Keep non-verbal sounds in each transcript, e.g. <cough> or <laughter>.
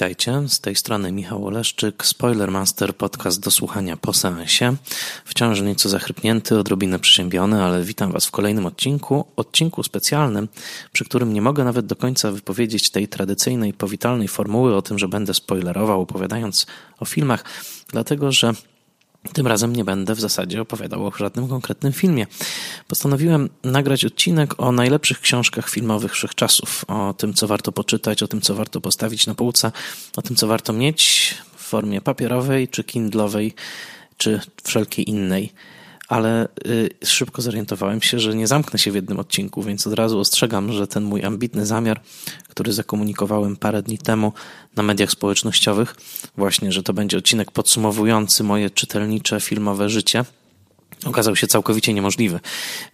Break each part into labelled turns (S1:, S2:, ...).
S1: Witajcie, z tej strony Michał Oleszczyk, Spoilermaster, podcast do słuchania po seansie. Wciąż nieco zachrypnięty, odrobinę przeziębiony, ale witam Was w kolejnym odcinku, odcinku specjalnym, przy którym nie mogę nawet do końca wypowiedzieć tej tradycyjnej, powitalnej formuły o tym, że będę spoilerował, opowiadając o filmach, dlatego że tym razem nie będę w zasadzie opowiadał o żadnym konkretnym filmie. Postanowiłem nagrać odcinek o najlepszych książkach filmowych wszechczasów, o tym, co warto poczytać, o tym, co warto postawić na półce, o tym, co warto mieć w formie papierowej, czy kindlowej, czy wszelkiej innej ale y, szybko zorientowałem się, że nie zamknę się w jednym odcinku, więc od razu ostrzegam, że ten mój ambitny zamiar, który zakomunikowałem parę dni temu na mediach społecznościowych, właśnie, że to będzie odcinek podsumowujący moje czytelnicze filmowe życie, okazał się całkowicie niemożliwy.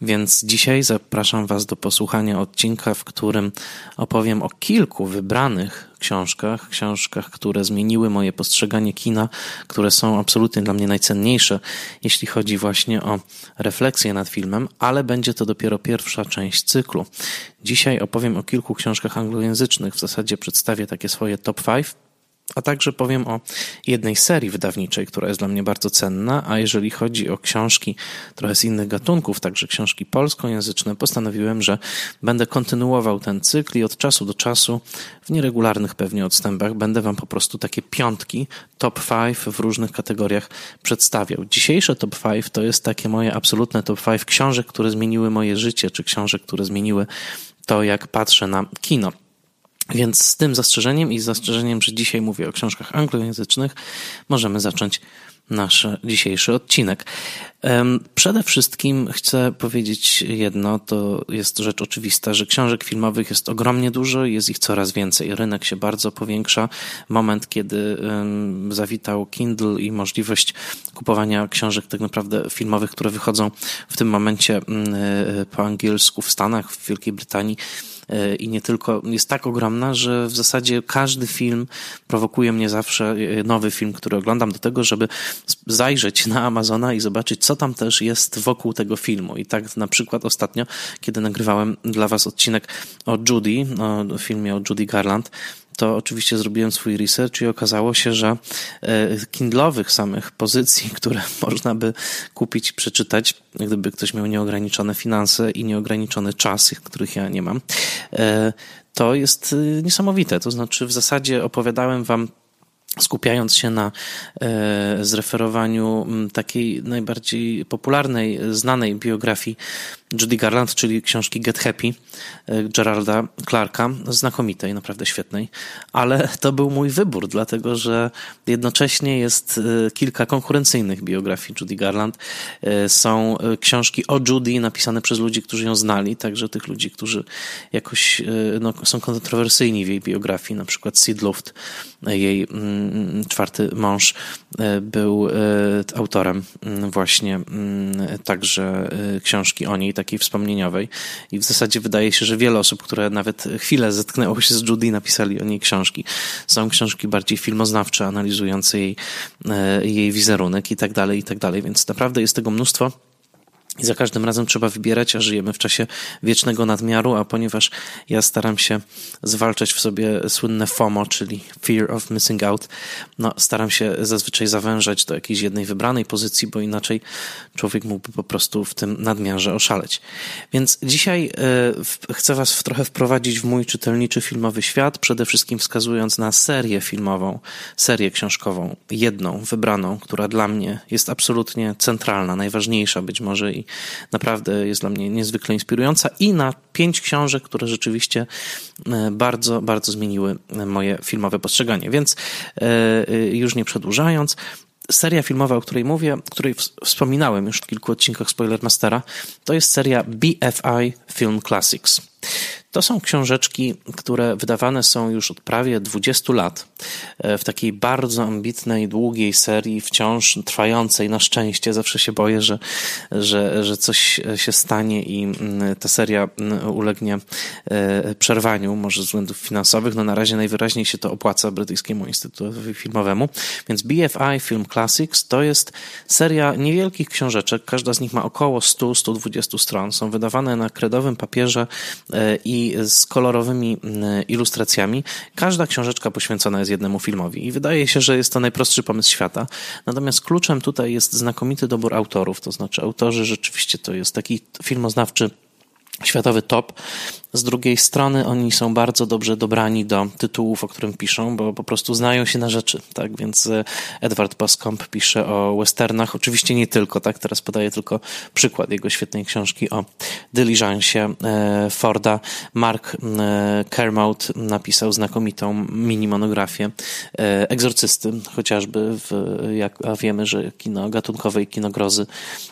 S1: Więc dzisiaj zapraszam Was do posłuchania odcinka, w którym opowiem o kilku wybranych książkach, książkach, które zmieniły moje postrzeganie kina, które są absolutnie dla mnie najcenniejsze, jeśli chodzi właśnie o refleksję nad filmem, ale będzie to dopiero pierwsza część cyklu. Dzisiaj opowiem o kilku książkach anglojęzycznych, w zasadzie przedstawię takie swoje top 5 a także powiem o jednej serii wydawniczej, która jest dla mnie bardzo cenna, a jeżeli chodzi o książki trochę z innych gatunków, także książki polskojęzyczne, postanowiłem, że będę kontynuował ten cykl i od czasu do czasu w nieregularnych pewnie odstępach będę Wam po prostu takie piątki, top 5 w różnych kategoriach przedstawiał. Dzisiejsze top 5 to jest takie moje absolutne top 5 książek, które zmieniły moje życie, czy książek, które zmieniły to, jak patrzę na kino. Więc z tym zastrzeżeniem i zastrzeżeniem, że dzisiaj mówię o książkach anglojęzycznych, możemy zacząć nasz dzisiejszy odcinek. Przede wszystkim chcę powiedzieć jedno, to jest rzecz oczywista, że książek filmowych jest ogromnie dużo jest ich coraz więcej. Rynek się bardzo powiększa. Moment, kiedy zawitał Kindle i możliwość kupowania książek tak naprawdę filmowych, które wychodzą w tym momencie mm, e, po angielsku w Stanach, w Wielkiej Brytanii, E, i nie tylko, jest tak ogromna, że w zasadzie każdy film prowokuje mnie zawsze, e, nowy film, który oglądam, do tego, żeby zajrzeć na Amazona i zobaczyć, co tam też jest wokół tego filmu. I tak na przykład ostatnio, kiedy nagrywałem dla Was odcinek o Judy, o filmie o Judy Garland, to oczywiście zrobiłem swój research i okazało się, że e, kindlowych samych pozycji, które <laughs> można by kupić, przeczytać, gdyby ktoś miał nieograniczone finanse i nieograniczony czas, których ja nie mam, e, to jest e, niesamowite. To znaczy, w zasadzie opowiadałem wam skupiając się na zreferowaniu takiej najbardziej popularnej, znanej biografii Judy Garland, czyli książki Get Happy e, Geralda Clarka, znakomitej, naprawdę świetnej, ale to był mój wybór, dlatego że jednocześnie jest e, kilka konkurencyjnych biografii Judy Garland. E, są książki o Judy napisane przez ludzi, którzy ją znali, także tych ludzi, którzy jakoś no, są kontrowersyjni w jej biografii, na przykład Sid Luft, jej mm, czwarty mąż, był autorem właśnie mm, także książki o niej, takiej wspomnieniowej. I w zasadzie wydaje się, że wiele osób, które nawet chwilę zetknęło się z Judy, napisali o niej książki. Są książki bardziej filmoznawcze, analizujące jej, e, jej wizerunek i tak dalej, i tak dalej. Więc naprawdę jest tego mnóstwo. I za każdym razem trzeba wybierać, a żyjemy w czasie wiecznego nadmiaru, a ponieważ ja staram się zwalczać w sobie słynne FOMO, czyli Fear of Missing Out, no staram się zazwyczaj zawężać do jakiejś jednej wybranej pozycji, bo inaczej człowiek mógłby po prostu w tym nadmiarze oszaleć. Więc dzisiaj y, chcę Was w, trochę wprowadzić w mój czytelniczy filmowy świat, przede wszystkim wskazując na serię filmową, serię książkową, jedną, wybraną, która dla mnie jest absolutnie centralna, najważniejsza być może i naprawdę jest dla mnie niezwykle inspirująca i na pięć książek, które rzeczywiście e, bardzo, bardzo zmieniły moje filmowe postrzeganie. Więc e, e, już nie przedłużając, seria filmowa, o której mówię, której wspominałem już w kilku odcinkach Spoilermastera, to jest seria BFI Film Classics. To są książeczki, które wydawane są już od prawie 20 lat e, w takiej bardzo ambitnej, długiej serii, wciąż trwającej na szczęście. Zawsze się boję, że, że, że coś się stanie i mm, ta seria mm, ulegnie e, przerwaniu, może z względów finansowych. No na razie najwyraźniej się to opłaca Brytyjskiemu Instytutowi Filmowemu. Więc BFI Film Classics to jest seria niewielkich książeczek. Każda z nich ma około 100-120 stron. Są wydawane na kredowym papierze e, i z kolorowymi ilustracjami. Każda książeczka poświęcona jest jednemu filmowi i wydaje się, że jest to najprostszy pomysł świata. Natomiast kluczem tutaj jest znakomity dobór autorów, to znaczy autorzy rzeczywiście to jest taki filmoznawczy światowy top. Z drugiej strony oni są bardzo dobrze dobrani do tytułów, o którym piszą, bo po prostu znają się na rzeczy, tak? Więc e, Edward Boscombe pisze o westernach, oczywiście nie tylko, tak? Teraz podaję tylko przykład jego świetnej książki o dyliżansie e, Forda. Mark e, Kermode napisał znakomitą mini monografię egzorcysty, chociażby, w, jak, a wiemy, że kino gatunkowe i kino grozy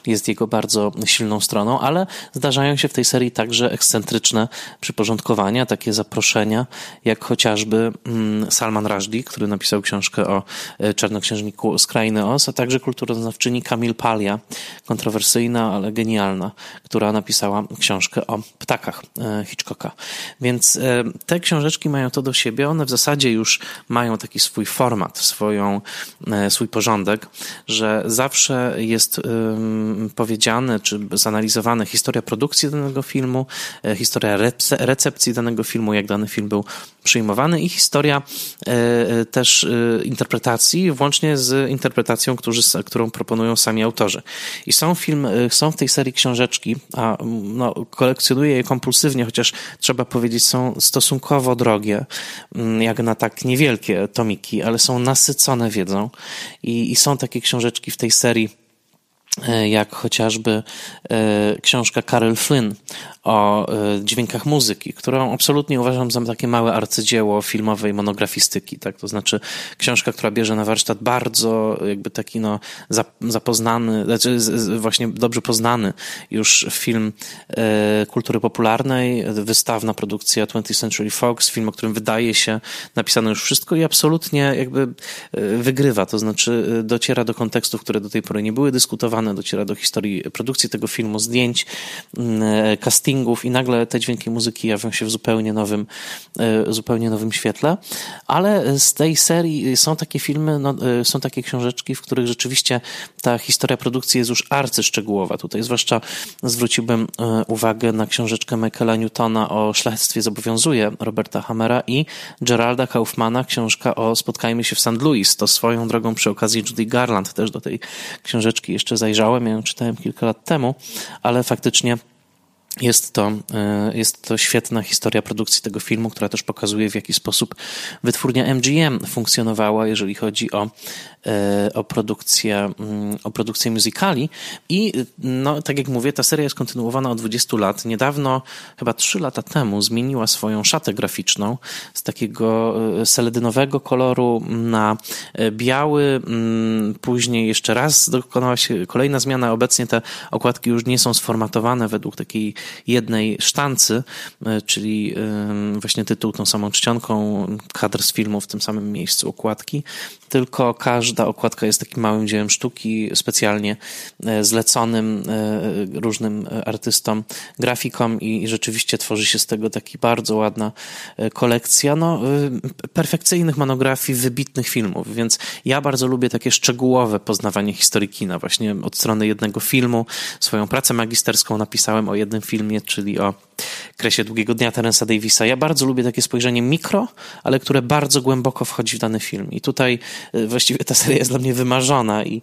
S1: jest jego bardzo silną stroną, ale zdarzają się w tej serii także ekscentryczne przyporządkowania, takie zaproszenia, jak chociażby mm, Salman Rushdie, który napisał książkę o e, czarnoksiężniku z krainy Oz, a także kulturoznawczyni Kamil Palia, kontrowersyjna, ale genialna, która napisała książkę o ptakach e, Hitchcocka. Więc e, te książeczki mają to do siebie, one w zasadzie już mają taki swój format, swoją, swój porządek, że zawsze jest powiedziane, czy zanalizowane historia produkcji danego filmu, historia recepcji danego filmu, jak dany film był przyjmowany i historia e, e, też e, interpretacji, włącznie z interpretacją, którzy, którą proponują sami autorzy. I są film, są w tej serii książeczki, a no, kolekcjonuję je kompulsywnie, chociaż trzeba powiedzieć, są stosunkowo drogie, jak na tak niewielkie tomiki, ale są nasycone wiedzą i, i są takie książeczki w tej serii jak chociażby książka Carol Flynn o e, dźwiękach muzyki, którą absolutnie uważam za takie małe arcydzieło filmowej monografistyki, tak? To znaczy książka, która bierze na warsztat bardzo jakby taki no zapoznany, znaczy właśnie dobrze poznany już film kultury popularnej, wystawna produkcja 20th Century Fox, film, o którym wydaje się napisano już wszystko i absolutnie jakby wygrywa, to znaczy dociera do kontekstów, które do tej pory nie były dyskutowane, dociera do historii produkcji tego filmu, zdjęć, mm, e, i nagle te dźwięki muzyki jawią się w zupełnie nowym, e, zupełnie nowym świetle. Ale z tej serii są takie filmy, no, e, są takie książeczki, w których rzeczywiście ta historia produkcji jest już arcyszczegółowa. Tutaj zwłaszcza zwróciłbym uwagę na książeczkę Michaela Newtona o szlachectwie zobowiązuje Roberta Hammera i Geralda Kaufmana, książka o Spotkajmy się w St. Louis. To swoją drogą przy okazji Judy Garland też do tej książeczki jeszcze zajrzałem, ja ją czytałem kilka lat temu, ale faktycznie jest to, e, jest to świetna historia produkcji tego filmu, która też pokazuje, w jaki sposób wytwórnia MGM funkcjonowała, jeżeli chodzi o, o, produkcję, mm, o produkcję musicali. I no, tak jak mówię, ta seria jest kontynuowana od 20 lat. Niedawno, chyba 3 lata temu, zmieniła swoją szatę graficzną z takiego e, seledynowego koloru na biały. Mm, później jeszcze raz dokonała się kolejna zmiana. Obecnie te okładki już nie są sformatowane według takiej jednej sztancy, e, czyli e, właśnie tytuł tą samą czcionką, kadr z filmu w tym samym miejscu okładki, tylko każda okładka jest takim małym dziełem sztuki, specjalnie e, zleconym różnym artystom, grafikom i rzeczywiście tworzy się z tego taki bardzo ładna kolekcja no, perfekcyjnych monografii wybitnych filmów, więc ja bardzo lubię takie szczegółowe poznawanie historii kina, właśnie od strony jednego filmu. Swoją pracę magisterską napisałem o jednym filmie, czyli o kresie Długiego Dnia Terensa Davisa. Ja bardzo lubię takie spojrzenie mikro, ale które bardzo głęboko wchodzi w dany film. I tutaj y, właściwie ta seria jest dla mnie wymarzona i,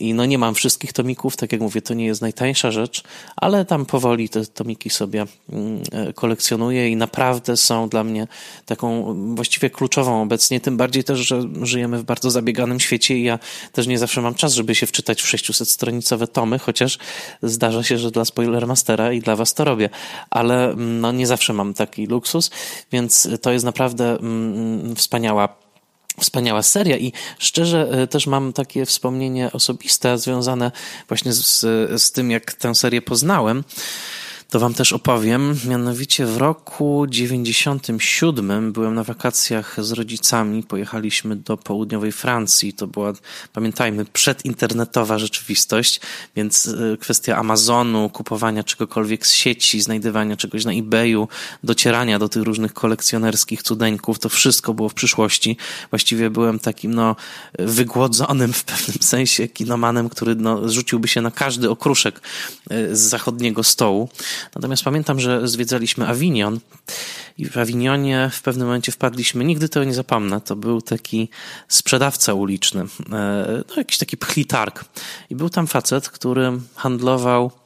S1: i no nie mam wszystkich tomików, tak jak mówię, to nie jest najtańsza rzecz, ale tam powoli te tomiki sobie mm, e, kolekcjonuję i naprawdę są dla mnie taką mm, właściwie kluczową obecnie, tym bardziej też, że żyjemy w bardzo zabieganym świecie i ja też nie zawsze mam czas, żeby się wczytać w 600-stronicowe tomy, chociaż zdarza się, że dla Spoilermastera i dla was to robię, ale mm, no, nie zawsze mam taki luksus, więc to jest naprawdę mm, wspaniała Wspaniała seria. I szczerze e, też mam takie wspomnienie osobiste związane właśnie z, z tym, jak tę serię poznałem to wam też opowiem. Mianowicie w roku 97 byłem na wakacjach z rodzicami. Pojechaliśmy do południowej Francji. To była, pamiętajmy, przedinternetowa rzeczywistość, więc e, kwestia Amazonu, kupowania czegokolwiek z sieci, znajdywania czegoś na eBayu, docierania do tych różnych kolekcjonerskich cudeńków, to wszystko było w przyszłości. Właściwie byłem takim, no, wygłodzonym w pewnym sensie kinomanem, który, no, rzuciłby się na każdy okruszek e, z zachodniego stołu. Natomiast pamiętam, że zwiedzaliśmy Avignon i w Avignonie w pewnym momencie wpadliśmy, nigdy tego nie zapomnę, to był taki sprzedawca uliczny, e, no jakiś taki pchlitarg. I był tam facet, który handlował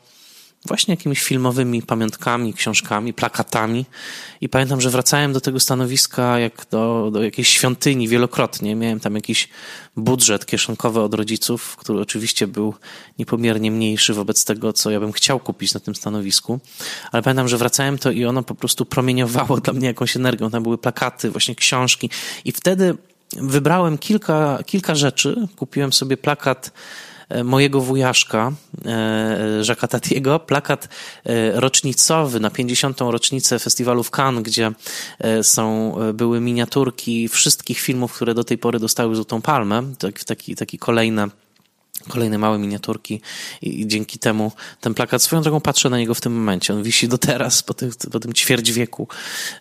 S1: właśnie jakimiś filmowymi pamiątkami, książkami, plakatami. I pamiętam, że wracałem do tego stanowiska jak do, do jakiejś świątyni wielokrotnie. Miałem tam jakiś budżet kieszonkowy od rodziców, który oczywiście był niepomiernie mniejszy wobec tego, co ja bym chciał kupić na tym stanowisku. Ale pamiętam, że wracałem to i ono po prostu promieniowało dla mnie jakąś energią. Tam były plakaty, właśnie książki. I wtedy wybrałem kilka, kilka rzeczy. Kupiłem sobie plakat mojego wujaszka, e, Jacques'a Tatiego, plakat e, rocznicowy na 50. rocznicę festiwalu w Cannes, gdzie są, były miniaturki wszystkich filmów, które do tej pory dostały Złotą Palmę, taki, taki, taki kolejne kolejne małe miniaturki i dzięki temu ten plakat, swoją drogą patrzę na niego w tym momencie, on wisi do teraz, po, tym, po tym ćwierć wieku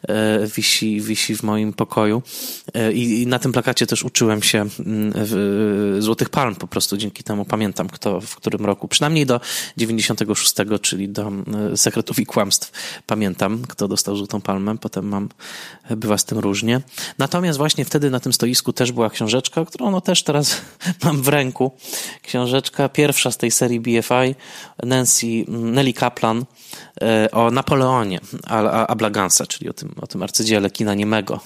S1: e, wisi, wisi w moim pokoju. E, I, na tym plakacie też uczyłem się mm, w, Złotych Palm po prostu, dzięki temu pamiętam kto w którym roku, przynajmniej do 96, czyli do e, Sekretów i Kłamstw pamiętam, kto dostał Złotą Palmę, potem mam, bywa z tym różnie. Natomiast właśnie wtedy na tym stoisku też była książeczka, którą no też teraz <laughs> mam w ręku, książeczka, pierwsza z tej serii BFI, Nancy, Nelly Kaplan e, o Napoleonie Ablagansa, czyli o tym, o tym arcydziele kina niemego,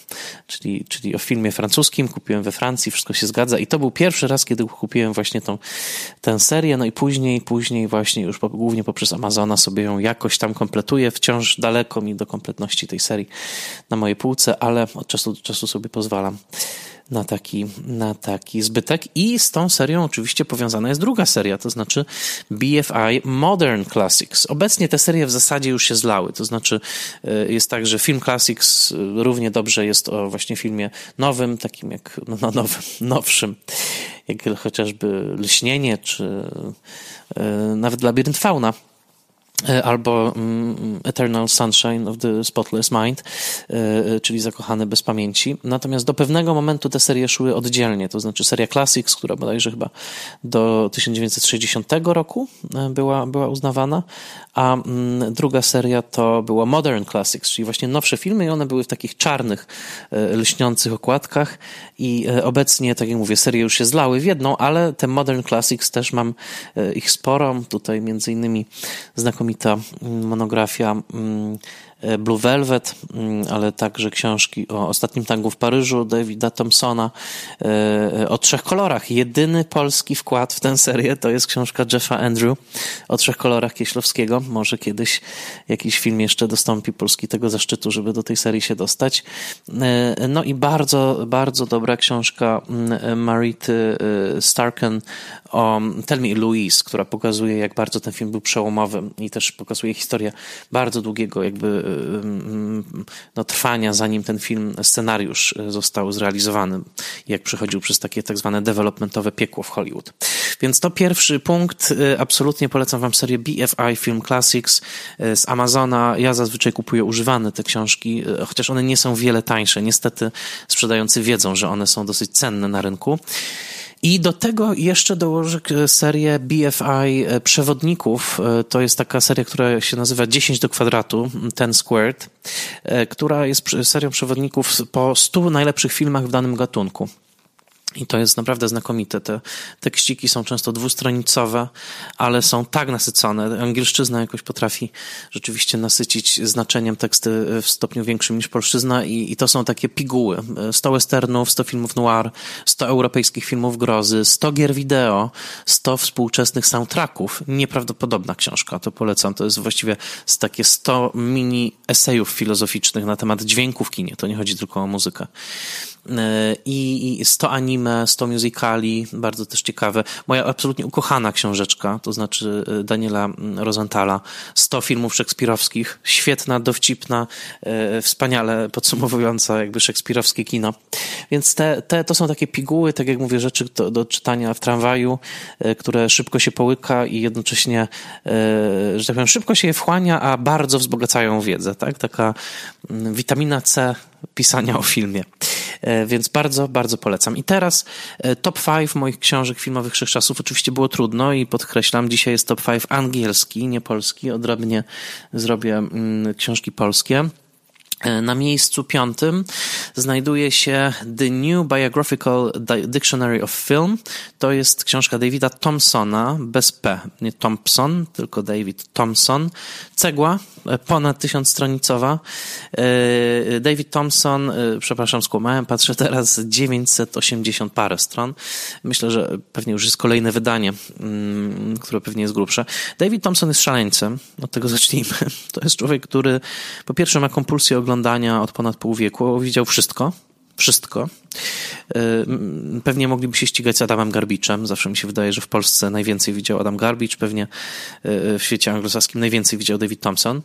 S1: czyli, czyli o filmie francuskim, kupiłem we Francji, wszystko się zgadza. I to był pierwszy raz, kiedy kupiłem właśnie tą, tę serię, no i później, później właśnie już po, głównie poprzez Amazona sobie ją jakoś tam kompletuję, wciąż daleko mi do kompletności tej serii na mojej półce, ale od czasu do czasu sobie pozwalam na taki, na taki zbytek. I z tą serią oczywiście powiązana jest druga seria, to znaczy BFI Modern Classics. Obecnie te serie w zasadzie już się zlały, to znaczy e, jest tak, że Film Classics e, równie dobrze jest o właśnie filmie nowym, takim jak no, no nowym, <laughs> nowszym, jak chociażby Lśnienie, czy e, nawet Labirynt Fauna albo mm, Eternal Sunshine of the Spotless Mind, e, e, czyli Zakochany bez pamięci. Natomiast do pewnego momentu te serie szły oddzielnie, to znaczy seria Classics, która bodajże chyba do 1960 roku była, była uznawana, a mm, druga seria to była Modern Classics, czyli właśnie nowsze filmy i one były w takich czarnych, lśniących okładkach i obecnie, tak jak mówię, serie już się zlały w jedną, ale te Modern Classics też mam ich sporo, tutaj między innymi znakomicie mm, monografia mm, Blue Velvet, mm, ale także książki o ostatnim tangu w Paryżu Davida Thompsona e, e, o trzech kolorach. Jedyny polski wkład w tę serię to jest książka Jeffa Andrew o trzech kolorach Kieślowskiego. Może kiedyś jakiś film jeszcze dostąpi Polski tego zaszczytu, żeby do tej serii się dostać. No i bardzo, bardzo dobra książka mm, Marity Starken o Tell Me Louise, która pokazuje, jak bardzo ten film był przełomowy i też pokazuje historię bardzo długiego jakby no, trwania, zanim ten film, scenariusz został zrealizowany, jak przechodził przez takie tak zwane developmentowe piekło w Hollywood. Więc to pierwszy punkt. Absolutnie polecam wam serię BFI Film Classics z Amazona. Ja zazwyczaj kupuję używane te książki, chociaż one nie są wiele tańsze. Niestety sprzedający wiedzą, że one są dosyć cenne na rynku. I do tego jeszcze dołożę serię BFI e, przewodników. E, to jest taka seria, która się nazywa 10 do kwadratu, 10 squared, e, która jest serią przewodników po 100 najlepszych filmach w danym gatunku. I to jest naprawdę znakomite. Te tekściki są często dwustronicowe, ale są tak nasycone. Angielszczyzna jakoś potrafi rzeczywiście nasycić znaczeniem teksty w stopniu większym niż polszczyzna i, i to są takie piguły. 100 westernów, 100 filmów noir, 100 europejskich filmów grozy, 100 gier wideo, 100 współczesnych soundtracków. Nieprawdopodobna książka, to polecam. To jest właściwie takie 100 mini esejów filozoficznych na temat dźwięku w kinie. To nie chodzi tylko o muzykę. E, i 100 anime, 100 musicali, bardzo też ciekawe. Moja absolutnie ukochana książeczka, to znaczy e, Daniela Rosenthala, 100 filmów szekspirowskich, świetna, dowcipna, e, wspaniale podsumowująca jakby szekspirowskie kino. Więc te, te to są takie piguły, tak jak mówię, rzeczy do, do czytania w tramwaju, które szybko się połyka i jednocześnie, że tak powiem, szybko się je wchłania, a bardzo wzbogacają wiedzę, tak? Taka witamina C pisania o filmie. więc bardzo, bardzo polecam. I teraz top 5 moich książek filmowych wszechczasów. Oczywiście było trudno i podkreślam, dzisiaj jest top 5 angielski, nie polski. Odrobnie zrobię mm, książki polskie. E, na miejscu piątym znajduje się The New Biographical Dictionary of Film. To jest książka Davida Thompsona, bez P, nie Thompson, tylko David Thompson. Cegła, e, ponad tysiącstronicowa. E, David Thompson, przepraszam, skłamałem, patrzę teraz, 980 parę stron. Myślę, że pewnie już jest kolejne wydanie, mm, które pewnie jest grubsze. David Thompson jest szaleńcem, od tego zacznijmy. <laughs> To jest człowiek, który po pierwsze ma kompulsję oglądania od ponad pół wieku. Widział wszystko. Wszystko. Y, pewnie mogliby się ścigać z Adamem Garbiczem. Zawsze mi się wydaje, że w Polsce najwięcej widział Adam Garbicz, pewnie y, w świecie anglosaskim najwięcej widział David Thompson.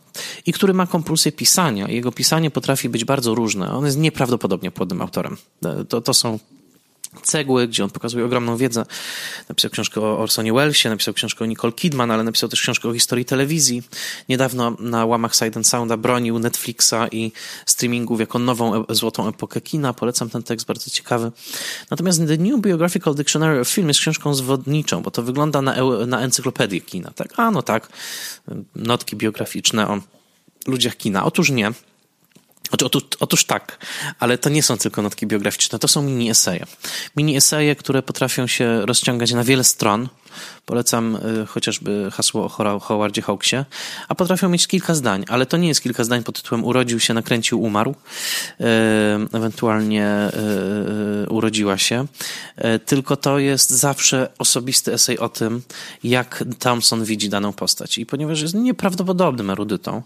S1: I który ma kompulsję pisania. Jego pisanie potrafi być bardzo różne. On jest nieprawdopodobnie płodnym autorem. Y, to, to są Cegły, gdzie on pokazuje ogromną wiedzę. Napisał książkę o Orsonie Wellesie, napisał książkę o Nicole Kidman, ale napisał też książkę o historii telewizji. Niedawno na łamach Side and Sounda bronił Netflixa i streamingów jako nową e złotą epokę kina. Polecam ten tekst, bardzo ciekawy. Natomiast The New Biographical Dictionary of Film jest książką zwodniczą, bo to wygląda na, na encyklopedię kina. Tak? A no tak, notki biograficzne o ludziach kina. Otóż nie. Znaczy, otóż, otóż tak, ale to nie są tylko notki biograficzne, to są mini eseje. Mini eseje, które potrafią się rozciągać na wiele stron. Polecam y, chociażby hasło o Howardzie Hawksie, a potrafią mieć kilka zdań, ale to nie jest kilka zdań pod tytułem urodził się, nakręcił, umarł, y, ewentualnie y, urodziła się, tylko to jest zawsze osobisty esej o tym, jak Thompson widzi daną postać. I ponieważ jest nieprawdopodobnym erudytą,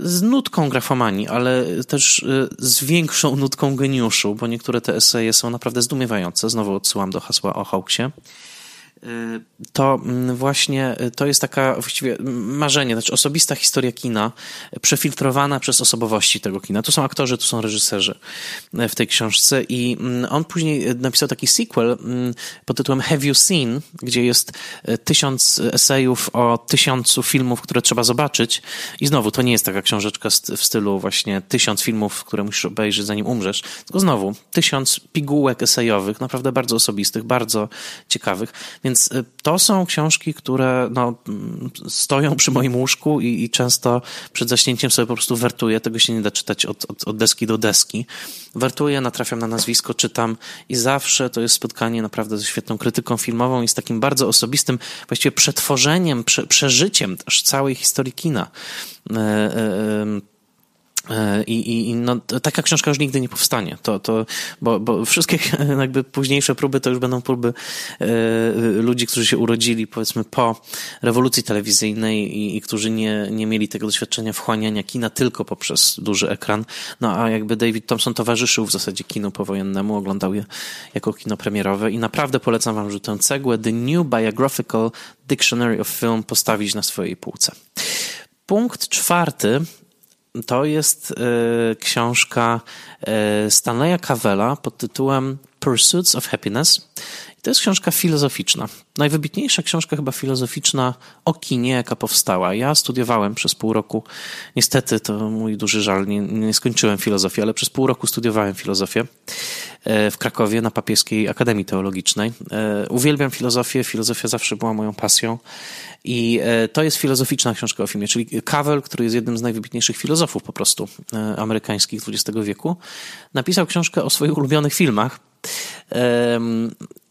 S1: z nutką grafomanii, ale też y, z większą nutką geniuszu, bo niektóre te eseje są naprawdę zdumiewające. Znowu odsyłam do hasła o Hawksie. Y, to mm, właśnie y, to jest taka właściwie marzenie, znaczy osobista historia kina, przefiltrowana przez osobowości tego kina. Tu są aktorzy, tu są reżyserzy y, w tej książce i mm, on później napisał taki sequel mm, pod tytułem Have You Seen, gdzie jest tysiąc esejów o tysiącu filmów, które trzeba zobaczyć i znowu to nie jest taka książeczka w stylu właśnie tysiąc filmów, które musisz obejrzeć zanim umrzesz, tylko znowu tysiąc pigułek esejowych, naprawdę bardzo osobistych, bardzo ciekawych, więc y, to są książki, które no, stoją przy moim łóżku i, i, często przed zaśnięciem sobie po prostu wertuję. Tego się nie da czytać od, od, od deski do deski. Wertuję, natrafiam na nazwisko, czytam i zawsze to jest spotkanie naprawdę ze świetną krytyką filmową i z takim bardzo osobistym, właściwie przetworzeniem, prze, przeżyciem też całej historii kina. E, E, I, i no, taka książka już nigdy nie powstanie, to, to, bo, bo wszystkie <laughs> jakby późniejsze próby to już będą próby e, ludzi, którzy się urodzili powiedzmy po rewolucji telewizyjnej i, i którzy nie, nie mieli tego doświadczenia wchłaniania kina tylko poprzez duży ekran. No a jakby David Thompson towarzyszył w zasadzie kinu powojennemu, oglądał je jako kino premierowe i naprawdę polecam wam, że tę cegłę The New Biographical Dictionary of Film postawić na swojej półce. Punkt czwarty to jest y, książka y, Stanleya Cavella pod tytułem Pursuits of Happiness. To jest książka filozoficzna. Najwybitniejsza książka chyba filozoficzna o kinie, jaka powstała. Ja studiowałem przez pół roku, niestety to mój duży żal, nie, nie skończyłem filozofii, ale przez pół roku studiowałem filozofię w Krakowie na Papieskiej Akademii Teologicznej. Uwielbiam filozofię, filozofia zawsze była moją pasją. I e, to jest filozoficzna książka o filmie, czyli Cavell, który jest jednym z najwybitniejszych filozofów po prostu e, amerykańskich XX wieku, napisał książkę o swoich ulubionych filmach.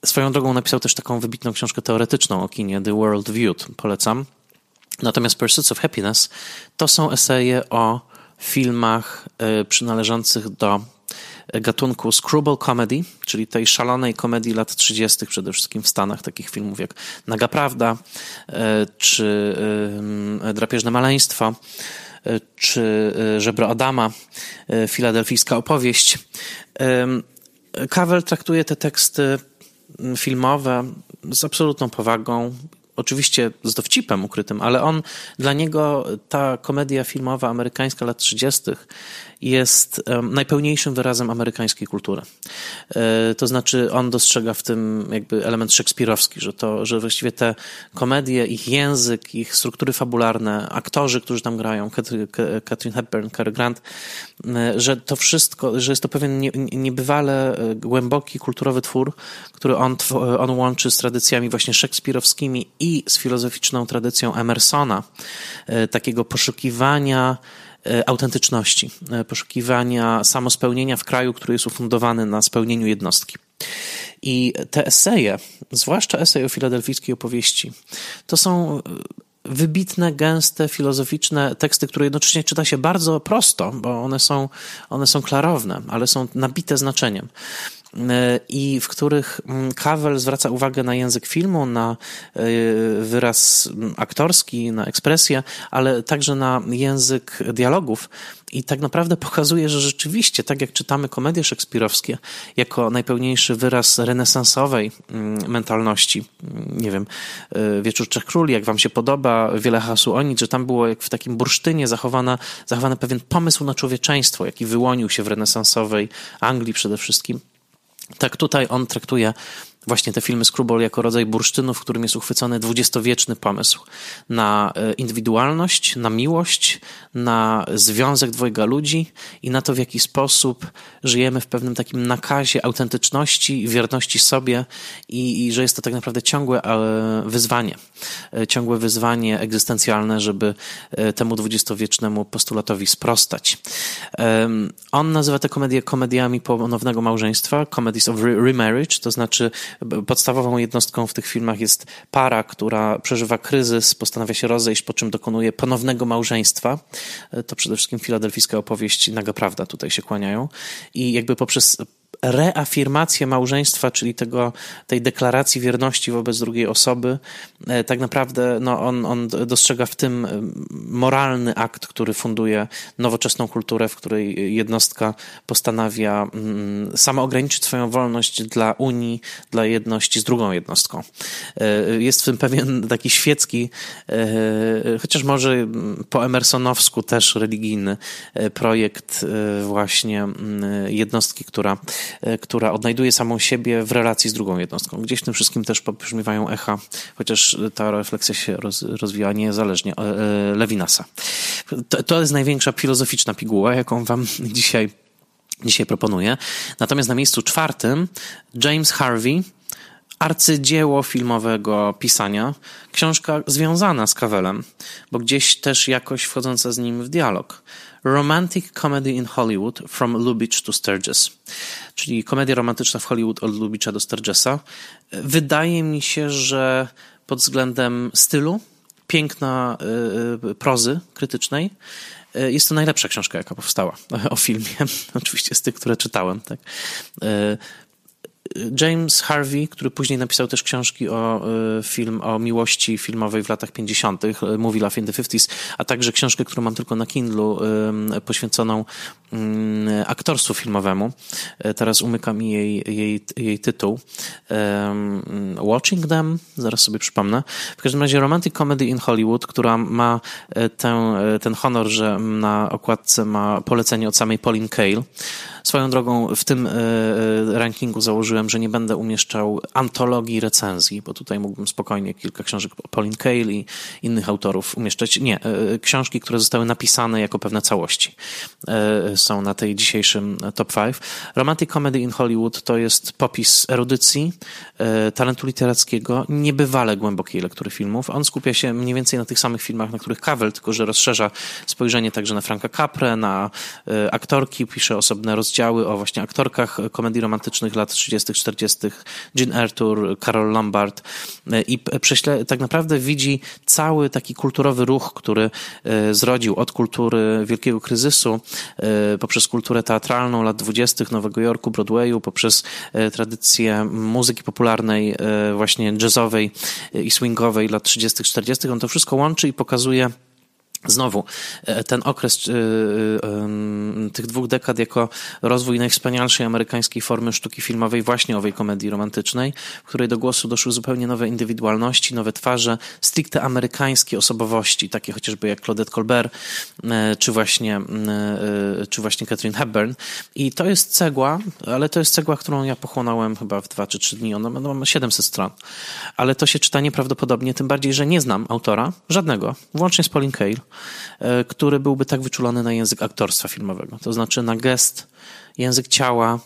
S1: Swoją drogą napisał też taką wybitną książkę teoretyczną o kinie, The World Viewed, polecam. Natomiast Pursuits of Happiness to są eseje o filmach e, przynależących do gatunku screwball comedy, czyli tej szalonej komedii lat 30. przede wszystkim w Stanach, takich filmów jak Naga Prawda e, czy Drapieżne Maleństwo e, czy Żebro Adama, filadelfijska opowieść. Cavell traktuje te teksty filmowe z absolutną powagą, oczywiście z dowcipem ukrytym, ale on, dla niego ta komedia filmowa amerykańska lat 30. jest najpełniejszym wyrazem amerykańskiej kultury. E, to znaczy, on dostrzega w tym jakby element szekspirowski, że to, że właściwie te komedie, ich język, ich struktury fabularne, aktorzy, którzy tam grają, Catherine Hepburn, Cary Grant, e, że to wszystko, że jest to pewien niebywale e, głęboki kulturowy twór, który on, on łączy z tradycjami właśnie szekspirowskimi i z filozoficzną tradycją Emersona, takiego poszukiwania E, autentyczności, e, poszukiwania samospełnienia w kraju, który jest ufundowany na spełnieniu jednostki. I te eseje, zwłaszcza esej o filadelfijskiej opowieści, to są e, wybitne, gęste, filozoficzne teksty, które jednocześnie czyta się bardzo prosto, bo one są, one są klarowne, ale są nabite znaczeniem. E, i w których Cavell mm, zwraca uwagę na język filmu, na e, wyraz mm, aktorski, na ekspresję, ale także na język dialogów. I tak naprawdę <laughs> pokazuje, że rzeczywiście, tak jak czytamy komedie szekspirowskie, jako najpełniejszy wyraz renesansowej mm, mentalności, nie wiem, e, Wieczór Trzech Króli, jak wam się podoba, wiele hasu o nic, że tam było jak w takim bursztynie zachowana, zachowany pewien pomysł na człowieczeństwo, jaki wyłonił się w renesansowej Anglii przede wszystkim. Tak tutaj on traktuje właśnie te filmy Screwball jako rodzaj bursztynu, w którym jest uchwycony dwudziestowieczny pomysł na e, indywidualność, na miłość, na związek dwojga ludzi i na to, w jaki sposób żyjemy w pewnym takim nakazie autentyczności, wierności sobie i, i że jest to tak naprawdę ciągłe wyzwanie, ciągłe wyzwanie egzystencjalne, żeby temu dwudziestowiecznemu postulatowi sprostać. On nazywa te komedie komediami ponownego małżeństwa, comedies of remarriage, to znaczy podstawową jednostką w tych filmach jest para, która przeżywa kryzys, postanawia się rozejść, po czym dokonuje ponownego małżeństwa. To przede wszystkim filadelfijska opowieść Naga Prawda tutaj się kłaniają. I jakby poprzez reafirmację małżeństwa, czyli tego, tej deklaracji wierności wobec drugiej osoby, e, tak naprawdę no, on, on dostrzega w tym e, moralny akt, który funduje nowoczesną kulturę, w której jednostka postanawia mm, sama ograniczyć swoją wolność dla Unii, dla jedności z drugą jednostką. E, jest w tym pewien taki świecki, chociaż może mm, po emersonowsku też religijny projekt właśnie mm, jednostki, która która odnajduje samą siebie w relacji z drugą jednostką. Gdzieś w tym wszystkim też pobrzmiewają echa, chociaż ta refleksja się roz, rozwija niezależnie e, e, Lewinasa. To, to jest największa filozoficzna piguła, jaką wam dzisiaj, dzisiaj proponuję. Natomiast na miejscu czwartym James Harvey, arcydzieło filmowego pisania, książka związana z Kawelem, bo gdzieś też jakoś wchodząca z nim w dialog. Romantic Comedy in Hollywood from Lubitsch to Sturgis, czyli komedia romantyczna w Hollywood od Lubitcha do Sturgisa. Wydaje mi się, że pod względem stylu, piękna y, prozy krytycznej, y, jest to najlepsza książka, jaka powstała <laughs> o filmie. Oczywiście z tych, które czytałem. Tak. James Harvey, który później napisał też książki o e, film, o miłości filmowej w latach 50., e, Movie Love in the 50s, a także książkę, którą mam tylko na Kindlu, poświęconą mm, aktorstwu filmowemu. Teraz umyka mi jej, jej, jej tytuł. Watching Them, zaraz sobie przypomnę. W każdym razie Romantic Comedy in Hollywood, która ma ten, ten honor, że na okładce ma polecenie od samej Pauline Kael. Swoją drogą w tym rankingu założyłem że nie będę umieszczał antologii recenzji, bo tutaj mógłbym spokojnie kilka książek Pauline Kael i innych autorów umieszczać. Nie, e, książki, które zostały napisane jako pewne całości e, są na tej dzisiejszym top 5. Romantic Comedy in Hollywood to jest popis erudycji, e, talentu literackiego, niebywale głębokiej lektury filmów. On skupia się mniej więcej na tych samych filmach, na których Cavell, tylko że rozszerza spojrzenie także na Franka Capre, na aktorki, pisze osobne rozdziały o właśnie aktorkach komedii romantycznych lat 30 40. Jean Arthur, Carol Lombard e, i prześle, tak naprawdę widzi cały taki kulturowy ruch, który e, zrodził od kultury wielkiego kryzysu e, poprzez kulturę teatralną lat 20. Nowego Jorku, Broadwayu, poprzez tradycję muzyki popularnej, właśnie jazzowej i swingowej lat 30. 40. On to wszystko łączy i pokazuje Znowu, e, ten okres e, e, tych dwóch dekad jako rozwój najwspanialszej amerykańskiej formy sztuki filmowej, właśnie owej komedii romantycznej, w której do głosu doszły zupełnie nowe indywidualności, nowe twarze, stricte amerykańskie osobowości, takie chociażby jak Claudette Colbert, czy właśnie, czy właśnie Catherine Hepburn. I to jest cegła, ale to jest cegła, którą ja pochłonąłem chyba w dwa czy trzy dni. Ona ma 700 stron. Ale to się czyta nieprawdopodobnie, tym bardziej, że nie znam autora, żadnego, włącznie z Pauline Kael który byłby tak wyczulony na język aktorstwa filmowego. To znaczy na gest, język ciała,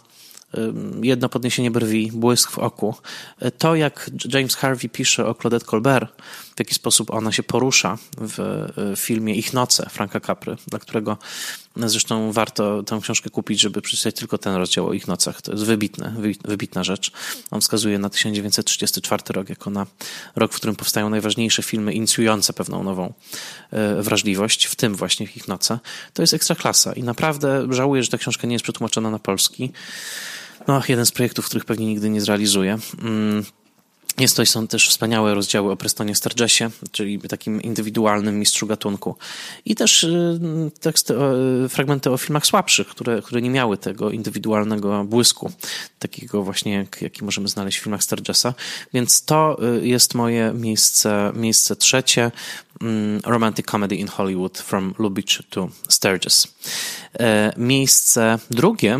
S1: jedno podniesienie brwi, błysk w oku. E, to, jak James Harvey pisze o Claudette Colbert, w jaki sposób ona się porusza w e, filmie Ich noce Franka Capry, dla którego zresztą warto tę książkę kupić, żeby przeczytać tylko ten rozdział o Ich nocach. To jest wybitne, wybitna rzecz. On wskazuje na 1934 rok jako na rok, w którym powstają najważniejsze filmy inicjujące pewną nową e, wrażliwość, w tym właśnie Ich noce. To jest ekstra klasa i naprawdę żałuję, że ta książka nie jest przetłumaczona na polski. No, jeden z projektów, których pewnie nigdy nie zrealizuję. Jest to są też wspaniałe rozdziały o Prestonie Sturgesie, czyli takim indywidualnym mistrzu gatunku. I też y, teksty, fragmenty o filmach słabszych, które, które nie miały tego indywidualnego błysku, takiego właśnie, jak, jaki możemy znaleźć w filmach Sturgesa. Więc to y, jest moje miejsce, miejsce trzecie. Mm, Romantic Comedy in Hollywood from Lubitsch to Sturgis. E, miejsce drugie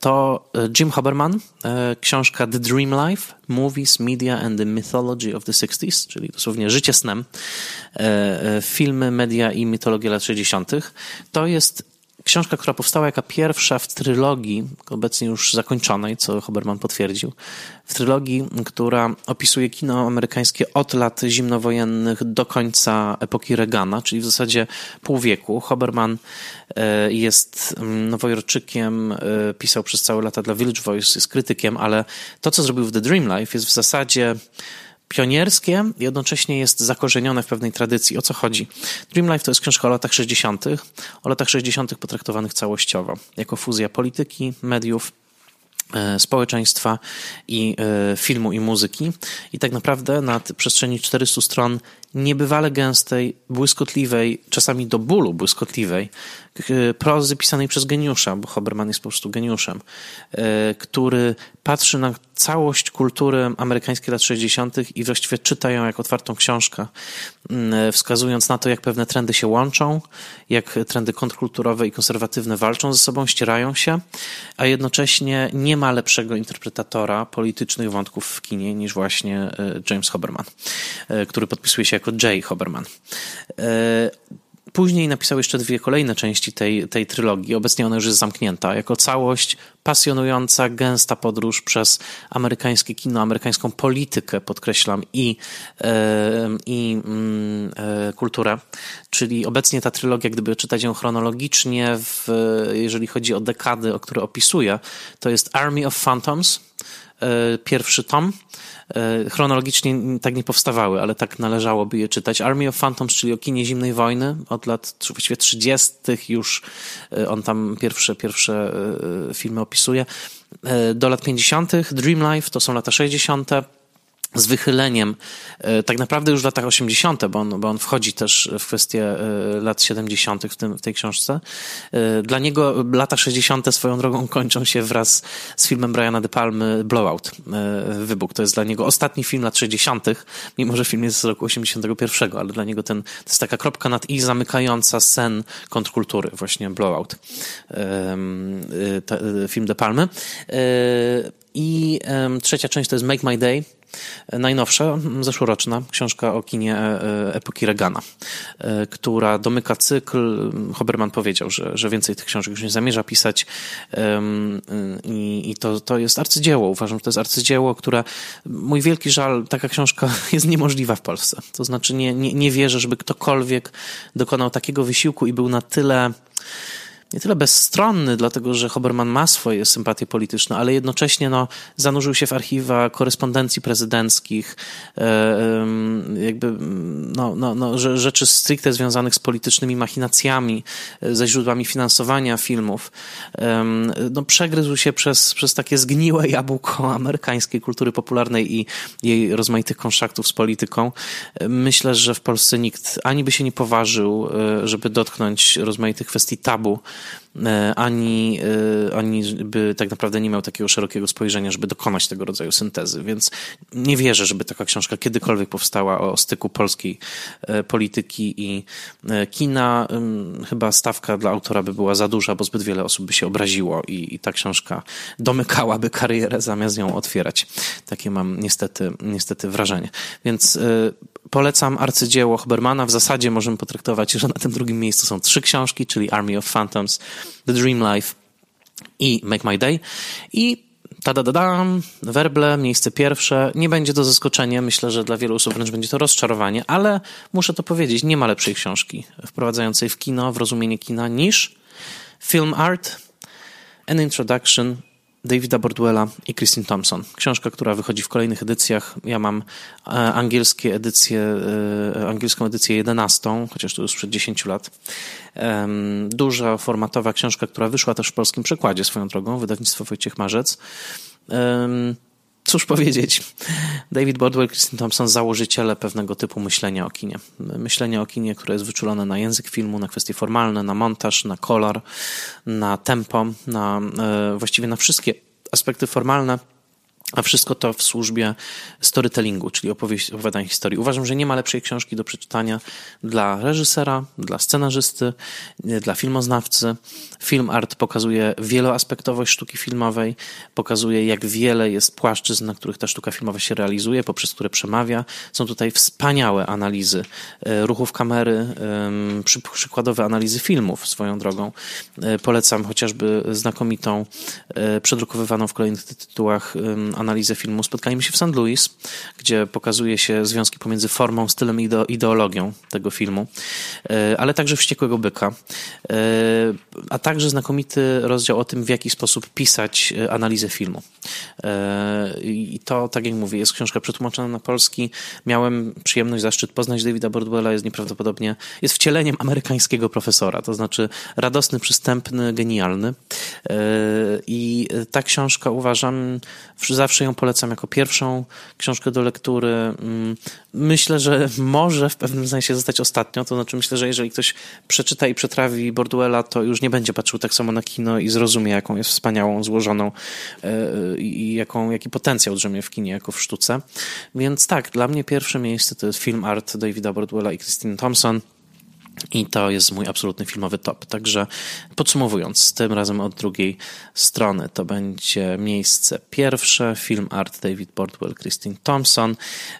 S1: to e, Jim Haberman, książka The Dream Life, Movies, Media and the Mythology of the 60s, czyli dosłownie życie snem, filmy, media i mitologia lat 60. To jest książka, która powstała jako pierwsza w trylogii, obecnie już zakończonej, co Hoberman potwierdził, w trylogii, która opisuje kino amerykańskie od lat zimnowojennych do końca epoki Reagana, czyli w zasadzie pół wieku. Hoberman e, jest mm, nowojorczykiem, e, pisał przez całe lata dla Village Voice, jest krytykiem, ale to, co zrobił w The Dream Life jest w zasadzie pionierskie, jednocześnie jest zakorzenione w pewnej tradycji. O co chodzi? Dream Life to jest książka o latach 60., o latach 60. potraktowanych całościowo, jako fuzja polityki, mediów, e, społeczeństwa i e, filmu i muzyki. I tak naprawdę na przestrzeni 400 stron niebywale gęstej, błyskotliwej, czasami do bólu błyskotliwej prozy pisanej przez geniusza, bo Hoberman jest po prostu geniuszem, e, który patrzy na całość kultury amerykańskiej lat 60. i właściwie czyta ją jak otwartą książkę, mm, wskazując na to, jak pewne trendy się łączą, jak trendy kontrkulturowe i konserwatywne walczą ze sobą, ścierają się, a jednocześnie nie ma lepszego interpretatora politycznych wątków w kinie niż właśnie e, James Hoberman, e, który podpisuje się jako Jay Hoberman. Później napisał jeszcze dwie kolejne części tej, tej trylogii. Obecnie ona już jest zamknięta. Jako całość pasjonująca, gęsta podróż przez amerykańskie kino, amerykańską politykę, podkreślam, i, i mm, e, kulturę. Czyli obecnie ta trylogia, gdyby czytać ją chronologicznie, w, jeżeli chodzi o dekady, o które opisuje, to jest Army of Phantoms, pierwszy tom, E, chronologicznie tak nie powstawały, ale tak należałoby je czytać. Army of Phantoms, czyli o kinie zimnej wojny, od lat właściwie 30. już e, on tam pierwsze, pierwsze e, filmy opisuje. Do lat 50. Dream Life to są lata 60 z wychyleniem, e, tak naprawdę już w latach 80., bo on, bo on wchodzi też w kwestie e, lat 70. w, tym, w tej książce. E, dla niego lata 60. swoją drogą kończą się wraz z filmem Briana De Palmy Blowout, Wybuch. To jest dla niego ostatni film lat 60., mimo że film jest z roku 81, ale dla niego ten, to jest taka kropka nad i zamykająca sen kontrkultury, właśnie Blowout, film De Palmy. I trzecia część to jest Make My Day, Najnowsza, zeszłoroczna książka o kinie e, e, epoki Regana, e, która domyka cykl. Hoberman powiedział, że, że więcej tych książek już nie zamierza pisać i, i to, to jest arcydzieło. Uważam, że to jest arcydzieło, które, mój wielki żal, taka książka <laughs> jest niemożliwa w Polsce. To znaczy nie, nie, nie wierzę, żeby ktokolwiek dokonał takiego wysiłku i był na tyle nie tyle bezstronny, dlatego że Hoberman ma swoje sympatie polityczne, ale jednocześnie no, zanurzył się w archiwa korespondencji prezydenckich, e, jakby no, no, no, rzeczy stricte związanych z politycznymi machinacjami, e, ze źródłami finansowania filmów. No, przegryzł się przez, przez takie zgniłe jabłko amerykańskiej kultury popularnej i jej rozmaitych konszaktów z polityką. Myślę, że w Polsce nikt ani by się nie poważył, e, żeby dotknąć rozmaitych kwestii tabu, e, ani, e, ani by tak naprawdę nie miał takiego szerokiego spojrzenia, żeby dokonać tego rodzaju syntezy. Więc nie wierzę, żeby taka książka kiedykolwiek powstała o styku polskiej polityki i kina. Chyba stawka dla autora by była za duża, bo zbyt wiele osób by się obraziło i, i ta książka domykałaby karierę zamiast ją otwierać. Takie mam niestety, niestety wrażenie. Więc polecam arcydzieło Hobermana. W zasadzie możemy potraktować, że na tym drugim miejscu są trzy książki, czyli Army of Phantoms, The Dream Life i Make My Day. I ta-da-da-dam, werble, miejsce pierwsze. Nie będzie to zaskoczenie, myślę, że dla wielu osób wręcz będzie to rozczarowanie, ale muszę to powiedzieć, nie ma lepszej książki wprowadzającej w kino, w rozumienie kina niż Film Art, An Introduction Davida Bordwella i Christine Thompson. Książka, która wychodzi w kolejnych edycjach. Ja mam e, angielskie edycje, e, angielską edycję 11, chociaż to już sprzed 10 lat. Duża, formatowa książka, która wyszła też w polskim przekładzie swoją drogą, wydawnictwo Wojciech Marzec. Cóż powiedzieć? David Bordwell, Christine Thompson, założyciele pewnego typu myślenia o kinie. Myślenie o kinie, które jest wyczulone na język filmu, na kwestie formalne, na montaż, na kolor, na tempo, na e, właściwie na wszystkie aspekty formalne a wszystko to w służbie storytellingu, czyli opowieść, opowiadania historii. Uważam, że nie ma lepszej książki do przeczytania dla reżysera, dla scenarzysty, dla filmoznawcy. Film art pokazuje wieloaspektowość sztuki filmowej, pokazuje jak wiele jest płaszczyzn, na których ta sztuka filmowa się realizuje, poprzez które przemawia. Są tutaj wspaniałe analizy e, ruchów kamery, przykładowe analizy filmów swoją drogą. E, polecam chociażby znakomitą, e, przedrukowywaną w kolejnych tytułach analizę filmu, spotkaliśmy się w St. Louis, gdzie pokazuje się związki pomiędzy formą, stylem i ideologią tego filmu, e, ale także Wściekłego Byka, e, a także znakomity rozdział o tym, w jaki sposób pisać e, analizę filmu. I to, tak jak mówię, jest książka przetłumaczona na polski. Miałem przyjemność, zaszczyt poznać Davida Bordwella, jest nieprawdopodobnie, jest wcieleniem amerykańskiego profesora, to znaczy radosny, przystępny, genialny. I ta książka uważam zawsze zawsze ją polecam jako pierwszą książkę do lektury. Mm, myślę, że może w pewnym sensie zostać ostatnią, to znaczy myślę, że jeżeli ktoś przeczyta i przetrawi Borduela, to już nie będzie patrzył tak samo na kino i zrozumie, jaką jest wspaniałą, złożoną e, i jaką, jaki potencjał drzemie w kinie jako w sztuce. Więc tak, dla mnie pierwsze miejsce to jest film art Davida Borduela i Christine Thompson. I to jest mój absolutny filmowy top. Także podsumowując, tym razem od drugiej strony to będzie miejsce pierwsze, film art David Bordwell, Christine Thompson.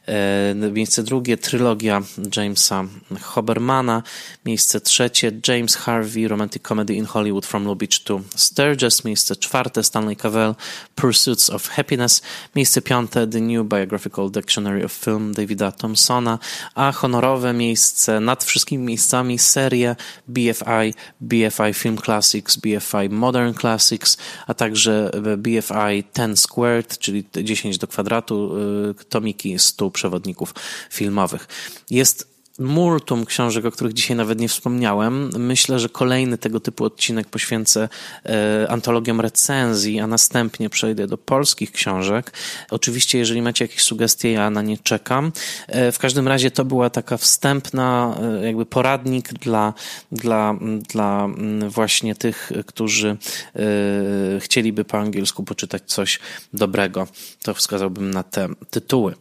S1: E, miejsce drugie, trylogia Jamesa Hobermana. Miejsce trzecie, James Harvey, Romantic Comedy in Hollywood from Beach to Sturgis. Miejsce czwarte, Stanley Cavell, Pursuits of Happiness. Miejsce piąte, The New Biographical Dictionary of Film Davida Thompsona. A honorowe miejsce nad wszystkimi miejscami serię BFI, BFI Film Classics, BFI Modern Classics, a także BFI 10 Squared, czyli 10 do kwadratu, y, tomiki 100 przewodników filmowych. Jest multum książek, o których dzisiaj nawet nie wspomniałem. Myślę, że kolejny tego typu odcinek poświęcę e, antologiom recenzji, a następnie przejdę do polskich książek. Oczywiście, jeżeli macie jakieś sugestie, ja na nie czekam. E, w każdym razie to była taka wstępna, e, jakby poradnik dla, dla, dla właśnie tych, którzy e, chcieliby po angielsku poczytać coś dobrego. To wskazałbym na te tytuły.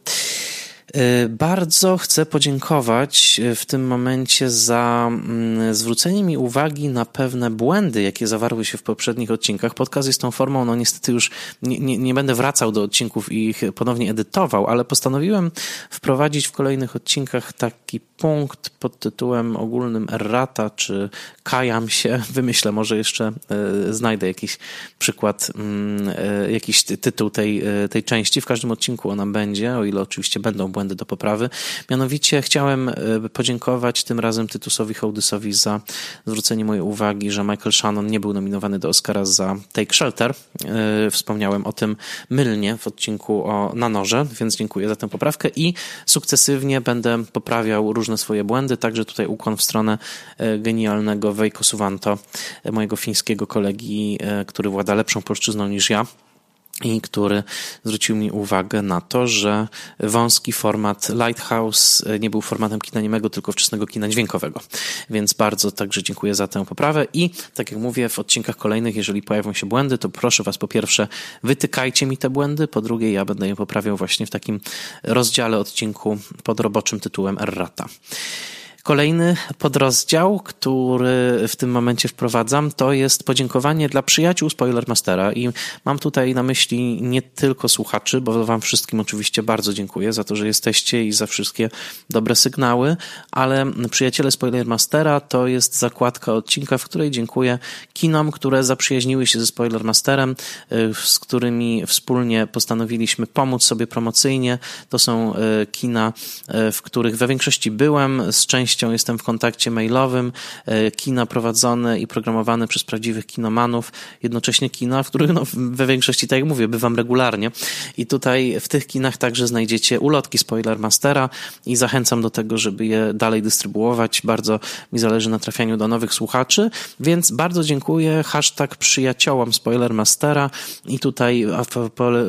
S1: Y, bardzo chcę podziękować y, w tym momencie za mm, zwrócenie mi uwagi na pewne błędy, jakie zawarły się w poprzednich odcinkach. Podcast jest tą formą, no niestety już nie, nie, nie będę wracał do odcinków i ich ponownie edytował, ale postanowiłem wprowadzić w kolejnych odcinkach taki punkt pod tytułem ogólnym errata, czy kajam się, <laughs> wymyślę, może jeszcze y, znajdę jakiś przykład, mm, jakiś tytuł tej, tej części. W każdym odcinku ona będzie, o ile oczywiście będą błędy błędy do poprawy. Mianowicie chciałem e, podziękować tym razem Tytusowi Hołdysowi za zwrócenie mojej uwagi, że Michael Shannon nie był nominowany do Oscara za Take Shelter. E, wspomniałem o tym mylnie w odcinku o Nanorze, więc dziękuję za tę poprawkę i sukcesywnie będę poprawiał różne swoje błędy, także tutaj ukłon w stronę e, genialnego Veiko Suvanto, mojego fińskiego kolegi, który włada lepszą polszczyzną niż ja i który zwrócił mi uwagę na to, że wąski format Lighthouse nie był formatem kina niemego, tylko wczesnego kina dźwiękowego. Więc bardzo także dziękuję za tę poprawę i tak jak mówię, w odcinkach kolejnych, jeżeli pojawią się błędy, to proszę Was po pierwsze wytykajcie mi te błędy, po drugie ja będę je poprawiał właśnie w takim rozdziale odcinku pod roboczym tytułem Errata. Kolejny podrozdział, który w tym momencie wprowadzam, to jest podziękowanie dla przyjaciół Spoilermastera i mam tutaj na myśli nie tylko słuchaczy, bo wam wszystkim oczywiście bardzo dziękuję za to, że jesteście i za wszystkie dobre sygnały, ale przyjaciele Spoilermastera to jest zakładka odcinka, w której dziękuję kinom, które zaprzyjaźniły się ze Spoilermasterem, y, z którymi wspólnie postanowiliśmy pomóc sobie promocyjnie. To są y, kina, y, w których we większości byłem, z części częścią jestem w kontakcie mailowym, e, kina prowadzone i programowane przez prawdziwych kinomanów, jednocześnie kina, w których no, we większości, tak jak mówię, bywam regularnie. I tutaj w tych kinach także znajdziecie ulotki Spoilermastera i zachęcam do tego, żeby je dalej dystrybuować. Bardzo mi zależy na trafianiu do nowych słuchaczy, więc bardzo dziękuję. Hashtag przyjaciołom Spoilermastera i tutaj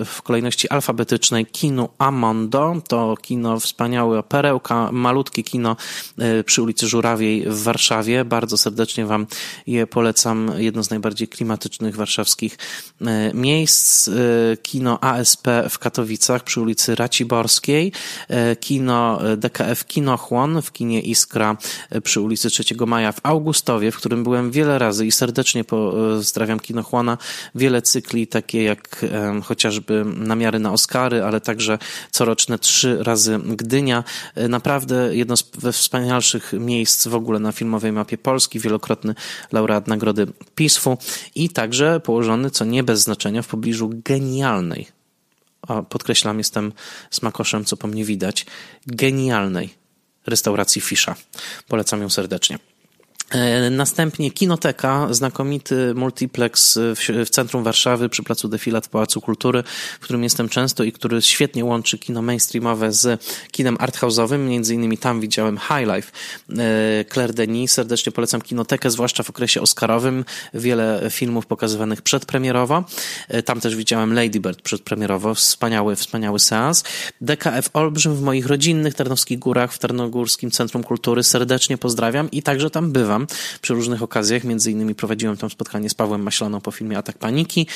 S1: w kolejności alfabetycznej kinu Amondo. To kino wspaniałe, perełka, malutkie kino e, przy ulicy Żurawiej w Warszawie. Bardzo serdecznie Wam je polecam. Jedno z najbardziej klimatycznych warszawskich e, miejsc. E, kino ASP w Katowicach przy ulicy Raciborskiej. E, kino DKF Kinochłon w kinie Iskra przy ulicy 3 Maja w Augustowie, w którym byłem wiele razy i serdecznie pozdrawiam Kinochłona. Wiele cykli, takie jak chociażby Namiary na Oscary, ale także coroczne trzy razy Gdynia. Naprawdę jedno z wspaniałych najwspanialszych miejsc w ogóle na filmowej mapie Polski, wielokrotny laureat nagrody PISFU i także położony, co nie bez znaczenia, w pobliżu genialnej, a podkreślam, jestem smakoszem, co po mnie widać, genialnej restauracji Fisza. Polecam ją serdecznie. E, następnie Kinoteka, znakomity multiplex w, centrum Warszawy przy placu Defilat w Pałacu Kultury, w którym jestem często i który świetnie łączy kino mainstreamowe z kinem arthouse'owym. Między innymi tam widziałem High Life e, Claire Denis. Serdecznie polecam Kinotekę, zwłaszcza w okresie oscarowym. Wiele filmów pokazywanych przedpremierowo. E, tam też widziałem Lady Bird przedpremierowo. Wspaniały, wspaniały seans. DKF Olbrzym w moich rodzinnych Tarnowskich Górach w Tarnogórskim Centrum Kultury. Serdecznie pozdrawiam i także tam bywam przy różnych okazjach. Między innymi prowadziłem tam spotkanie z Pawłem Maślaną po filmie Atak Paniki.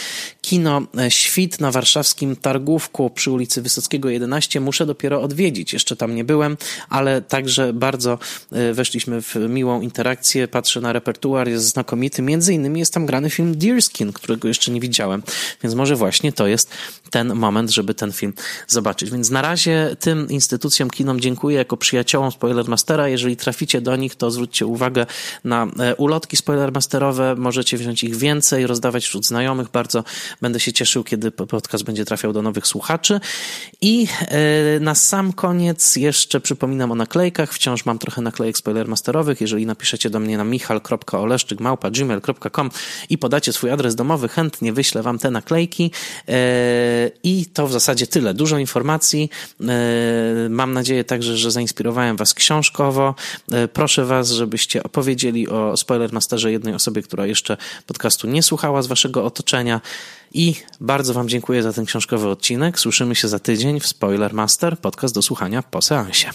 S1: Kino e, Świt na warszawskim Targówku przy ulicy Wysockiego 11 muszę dopiero odwiedzić. Jeszcze tam nie byłem, ale także bardzo e, weszliśmy w miłą interakcję. Patrzę na repertuar, jest znakomity. Między innymi jest tam grany film Deerskin, którego jeszcze nie widziałem, więc może właśnie to jest ten moment, żeby ten film zobaczyć. Więc na razie tym instytucjom, kinom dziękuję jako przyjaciołom Spoilermastera. Jeżeli traficie do nich, to zwróćcie uwagę na e, ulotki spoilermasterowe. Możecie wziąć ich więcej, rozdawać wśród znajomych. Bardzo będę się cieszył, kiedy podcast będzie trafiał do nowych słuchaczy. I e, na sam koniec jeszcze przypominam o naklejkach. Wciąż mam trochę naklejek spoilermasterowych. Jeżeli napiszecie do mnie na michal.oleszczykmałpa.gmail.com i podacie swój adres domowy, chętnie wyślę wam te naklejki. E, I to w zasadzie tyle. Dużo informacji. Mam nadzieję także, że zainspirowałem was książkowo. Proszę was, żebyście opowiedzieli opowiedzieli o Spoilermasterze jednej osobie, która jeszcze podcastu nie słuchała z waszego otoczenia. I bardzo wam dziękuję za ten książkowy odcinek. Słyszymy się za tydzień w Spoilermaster, podcast do słuchania po seansie.